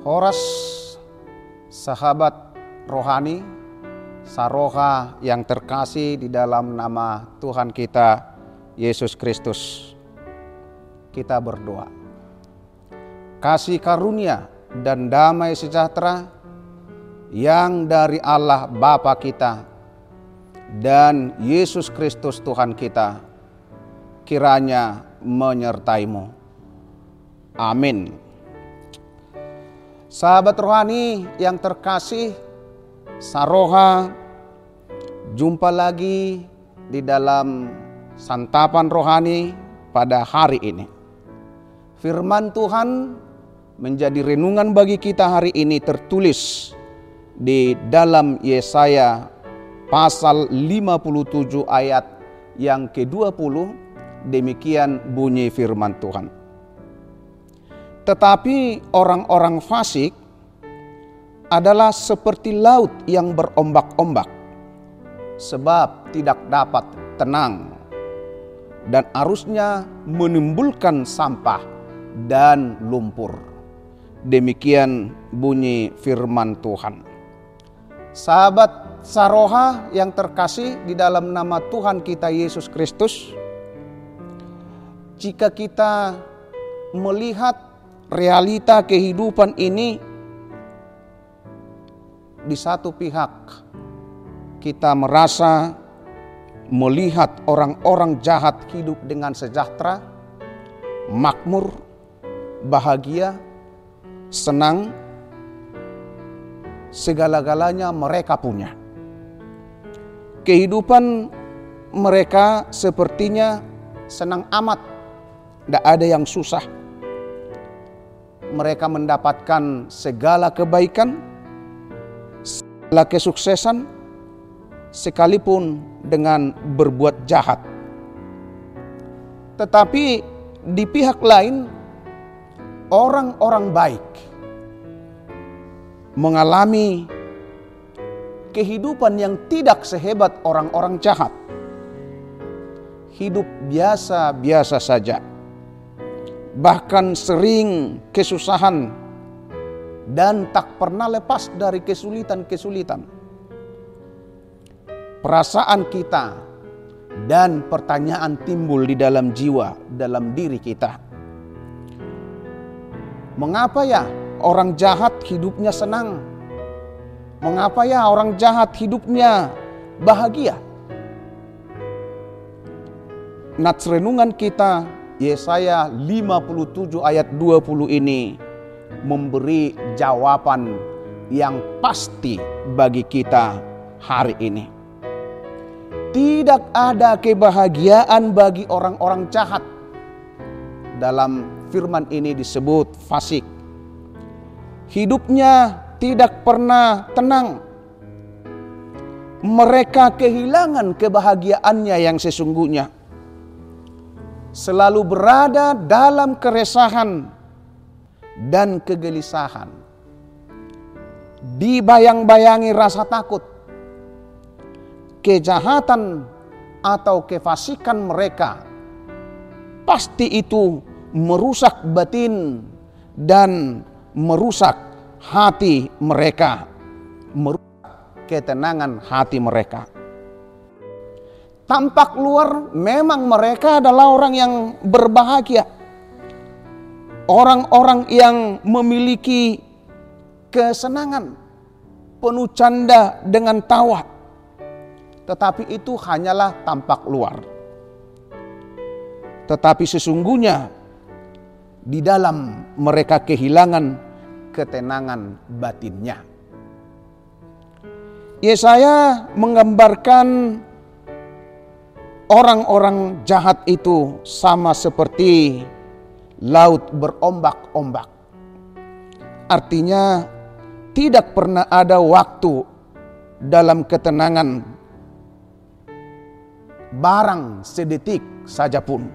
Horas sahabat rohani, saroha yang terkasih di dalam nama Tuhan kita Yesus Kristus. Kita berdoa. Kasih karunia dan damai sejahtera yang dari Allah Bapa kita dan Yesus Kristus Tuhan kita kiranya menyertaimu. Amin. Sahabat rohani yang terkasih, Saroha, jumpa lagi di dalam santapan rohani pada hari ini. Firman Tuhan menjadi renungan bagi kita hari ini tertulis di dalam Yesaya pasal 57 ayat yang ke-20 demikian bunyi firman Tuhan. Tetapi orang-orang fasik adalah seperti laut yang berombak-ombak, sebab tidak dapat tenang, dan arusnya menimbulkan sampah dan lumpur. Demikian bunyi firman Tuhan. Sahabat Saroha yang terkasih di dalam nama Tuhan kita Yesus Kristus, jika kita melihat realita kehidupan ini di satu pihak kita merasa melihat orang-orang jahat hidup dengan sejahtera, makmur, bahagia, senang, segala-galanya mereka punya. Kehidupan mereka sepertinya senang amat tidak ada yang susah. Mereka mendapatkan segala kebaikan, segala kesuksesan, sekalipun dengan berbuat jahat. Tetapi di pihak lain, orang-orang baik mengalami kehidupan yang tidak sehebat orang-orang jahat. Hidup biasa-biasa saja bahkan sering kesusahan dan tak pernah lepas dari kesulitan-kesulitan. Perasaan kita dan pertanyaan timbul di dalam jiwa, dalam diri kita. Mengapa ya orang jahat hidupnya senang? Mengapa ya orang jahat hidupnya bahagia? Nats renungan kita Yesaya 57 ayat 20 ini memberi jawaban yang pasti bagi kita hari ini. Tidak ada kebahagiaan bagi orang-orang jahat. Dalam firman ini disebut fasik. Hidupnya tidak pernah tenang. Mereka kehilangan kebahagiaannya yang sesungguhnya selalu berada dalam keresahan dan kegelisahan. Dibayang-bayangi rasa takut, kejahatan atau kefasikan mereka, pasti itu merusak batin dan merusak hati mereka, merusak ketenangan hati mereka. Tampak luar memang mereka adalah orang yang berbahagia. Orang-orang yang memiliki kesenangan, penuh canda dengan tawa. Tetapi itu hanyalah tampak luar. Tetapi sesungguhnya di dalam mereka kehilangan ketenangan batinnya. Yesaya menggambarkan orang-orang jahat itu sama seperti laut berombak-ombak. Artinya, tidak pernah ada waktu dalam ketenangan barang sedetik saja pun.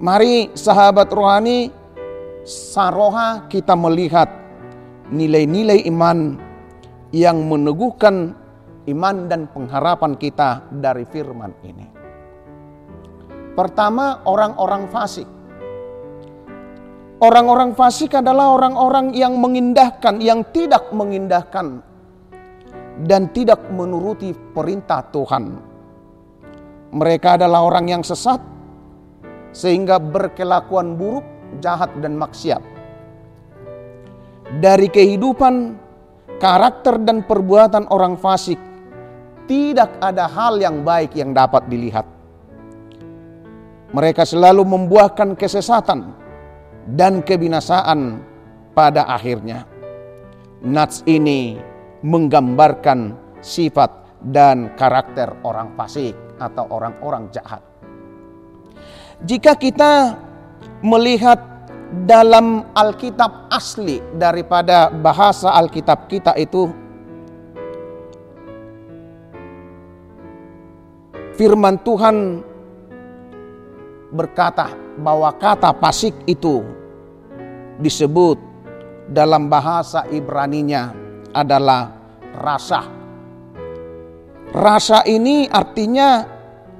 Mari sahabat rohani, saroha kita melihat nilai-nilai iman yang meneguhkan iman dan pengharapan kita dari firman ini. Pertama, orang-orang fasik. Orang-orang fasik adalah orang-orang yang mengindahkan, yang tidak mengindahkan, dan tidak menuruti perintah Tuhan. Mereka adalah orang yang sesat, sehingga berkelakuan buruk, jahat, dan maksiat. Dari kehidupan, karakter, dan perbuatan orang fasik, tidak ada hal yang baik yang dapat dilihat. Mereka selalu membuahkan kesesatan dan kebinasaan pada akhirnya. Nats ini menggambarkan sifat dan karakter orang fasik atau orang-orang jahat. Jika kita melihat dalam Alkitab asli daripada bahasa Alkitab kita itu firman Tuhan berkata bahwa kata pasik itu disebut dalam bahasa Ibraninya adalah rasa. Rasa ini artinya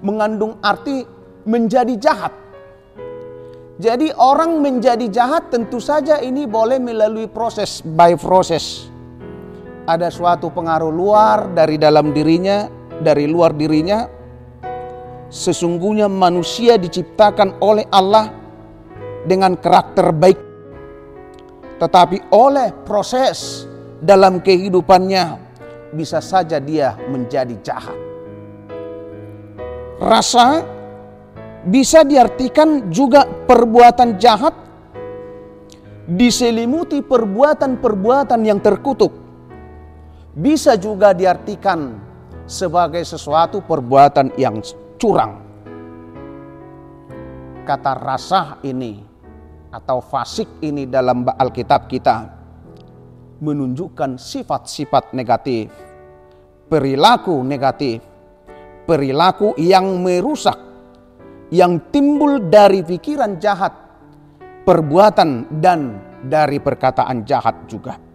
mengandung arti menjadi jahat. Jadi orang menjadi jahat tentu saja ini boleh melalui proses by proses. Ada suatu pengaruh luar dari dalam dirinya, dari luar dirinya sesungguhnya manusia diciptakan oleh Allah dengan karakter baik. Tetapi oleh proses dalam kehidupannya bisa saja dia menjadi jahat. Rasa bisa diartikan juga perbuatan jahat diselimuti perbuatan-perbuatan yang terkutuk. Bisa juga diartikan sebagai sesuatu perbuatan yang curang. Kata rasah ini atau fasik ini dalam Alkitab kita menunjukkan sifat-sifat negatif, perilaku negatif, perilaku yang merusak, yang timbul dari pikiran jahat, perbuatan dan dari perkataan jahat juga.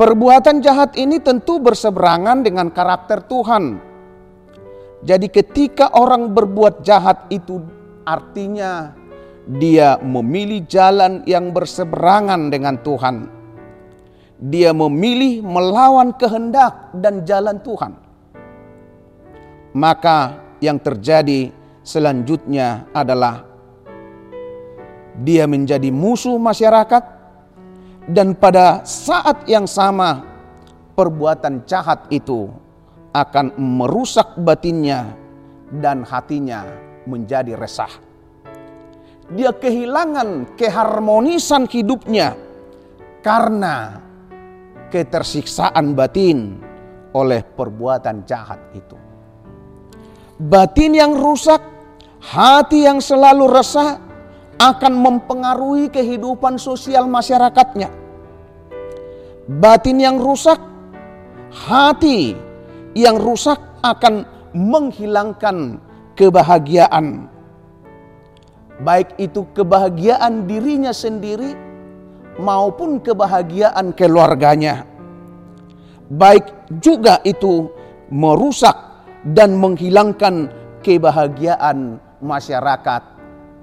Perbuatan jahat ini tentu berseberangan dengan karakter Tuhan. Jadi, ketika orang berbuat jahat itu artinya dia memilih jalan yang berseberangan dengan Tuhan. Dia memilih melawan kehendak dan jalan Tuhan. Maka, yang terjadi selanjutnya adalah dia menjadi musuh masyarakat dan pada saat yang sama perbuatan jahat itu akan merusak batinnya dan hatinya menjadi resah. Dia kehilangan keharmonisan hidupnya karena ketersiksaan batin oleh perbuatan jahat itu. Batin yang rusak, hati yang selalu resah akan mempengaruhi kehidupan sosial masyarakatnya batin yang rusak, hati yang rusak akan menghilangkan kebahagiaan. Baik itu kebahagiaan dirinya sendiri maupun kebahagiaan keluarganya. Baik juga itu merusak dan menghilangkan kebahagiaan masyarakat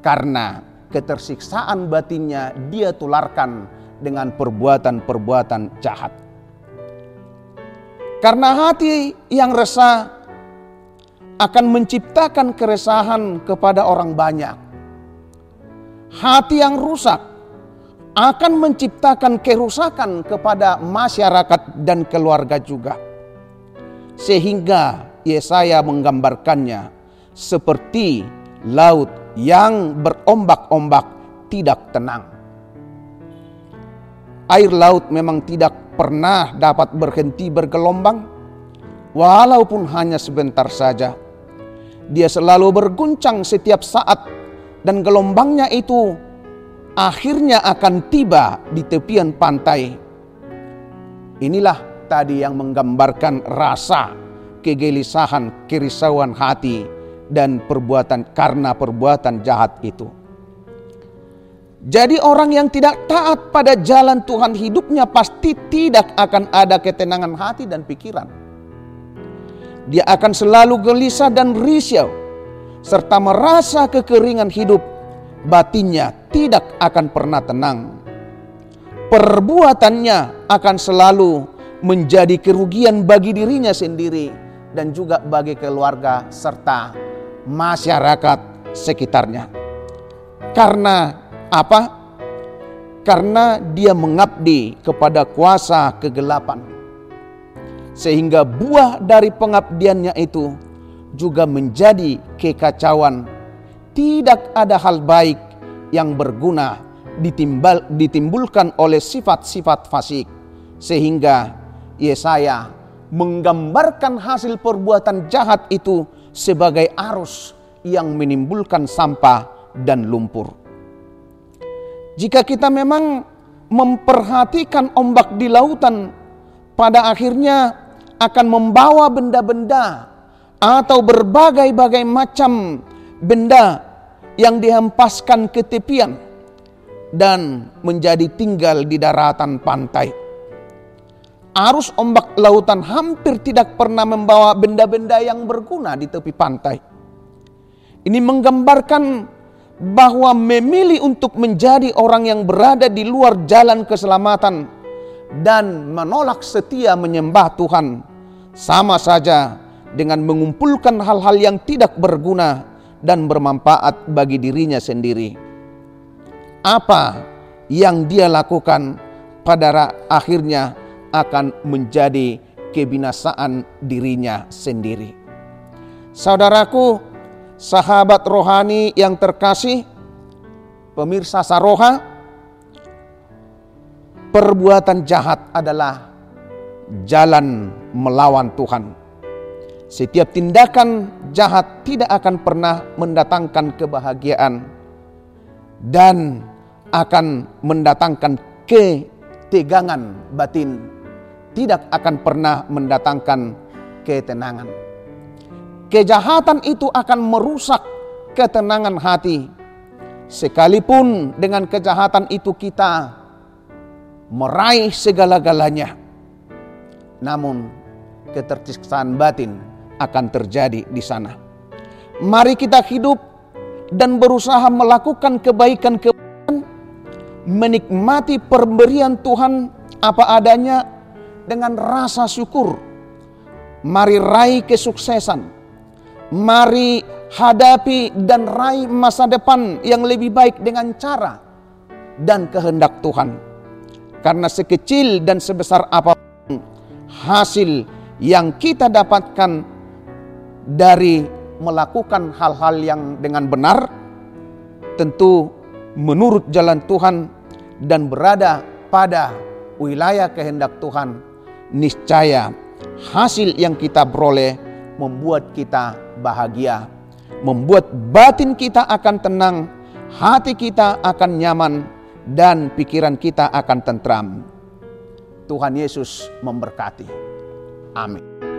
karena ketersiksaan batinnya dia tularkan dengan perbuatan-perbuatan jahat. Karena hati yang resah akan menciptakan keresahan kepada orang banyak. Hati yang rusak akan menciptakan kerusakan kepada masyarakat dan keluarga juga. Sehingga Yesaya menggambarkannya seperti laut yang berombak-ombak tidak tenang air laut memang tidak pernah dapat berhenti bergelombang, walaupun hanya sebentar saja. Dia selalu berguncang setiap saat, dan gelombangnya itu akhirnya akan tiba di tepian pantai. Inilah tadi yang menggambarkan rasa kegelisahan, kerisauan hati, dan perbuatan karena perbuatan jahat itu. Jadi orang yang tidak taat pada jalan Tuhan hidupnya pasti tidak akan ada ketenangan hati dan pikiran. Dia akan selalu gelisah dan risau serta merasa kekeringan hidup batinnya tidak akan pernah tenang. Perbuatannya akan selalu menjadi kerugian bagi dirinya sendiri dan juga bagi keluarga serta masyarakat sekitarnya. Karena apa? Karena dia mengabdi kepada kuasa kegelapan. Sehingga buah dari pengabdiannya itu juga menjadi kekacauan. Tidak ada hal baik yang berguna ditimbal, ditimbulkan oleh sifat-sifat fasik. Sehingga Yesaya menggambarkan hasil perbuatan jahat itu sebagai arus yang menimbulkan sampah dan lumpur. Jika kita memang memperhatikan ombak di lautan, pada akhirnya akan membawa benda-benda atau berbagai-bagai macam benda yang dihempaskan ke tepian dan menjadi tinggal di daratan pantai. Arus ombak lautan hampir tidak pernah membawa benda-benda yang berguna di tepi pantai. Ini menggambarkan bahwa memilih untuk menjadi orang yang berada di luar jalan keselamatan dan menolak setia menyembah Tuhan sama saja dengan mengumpulkan hal-hal yang tidak berguna dan bermanfaat bagi dirinya sendiri. Apa yang dia lakukan pada akhirnya akan menjadi kebinasaan dirinya sendiri. Saudaraku, sahabat rohani yang terkasih, pemirsa Saroha, perbuatan jahat adalah jalan melawan Tuhan setiap tindakan jahat tidak akan pernah mendatangkan kebahagiaan dan akan mendatangkan ketegangan batin, tidak akan pernah mendatangkan ketenangan. Kejahatan itu akan merusak ketenangan hati. Sekalipun dengan kejahatan itu kita meraih segala-galanya, namun ketersiksaan batin akan terjadi di sana. Mari kita hidup dan berusaha melakukan kebaikan-kebaikan, menikmati pemberian Tuhan apa adanya dengan rasa syukur. Mari raih kesuksesan. Mari hadapi dan raih masa depan yang lebih baik dengan cara dan kehendak Tuhan. Karena sekecil dan sebesar apa pun hasil yang kita dapatkan dari melakukan hal-hal yang dengan benar tentu menurut jalan Tuhan dan berada pada wilayah kehendak Tuhan niscaya hasil yang kita peroleh membuat kita bahagia membuat batin kita akan tenang hati kita akan nyaman dan pikiran kita akan tentram Tuhan Yesus memberkati Amin.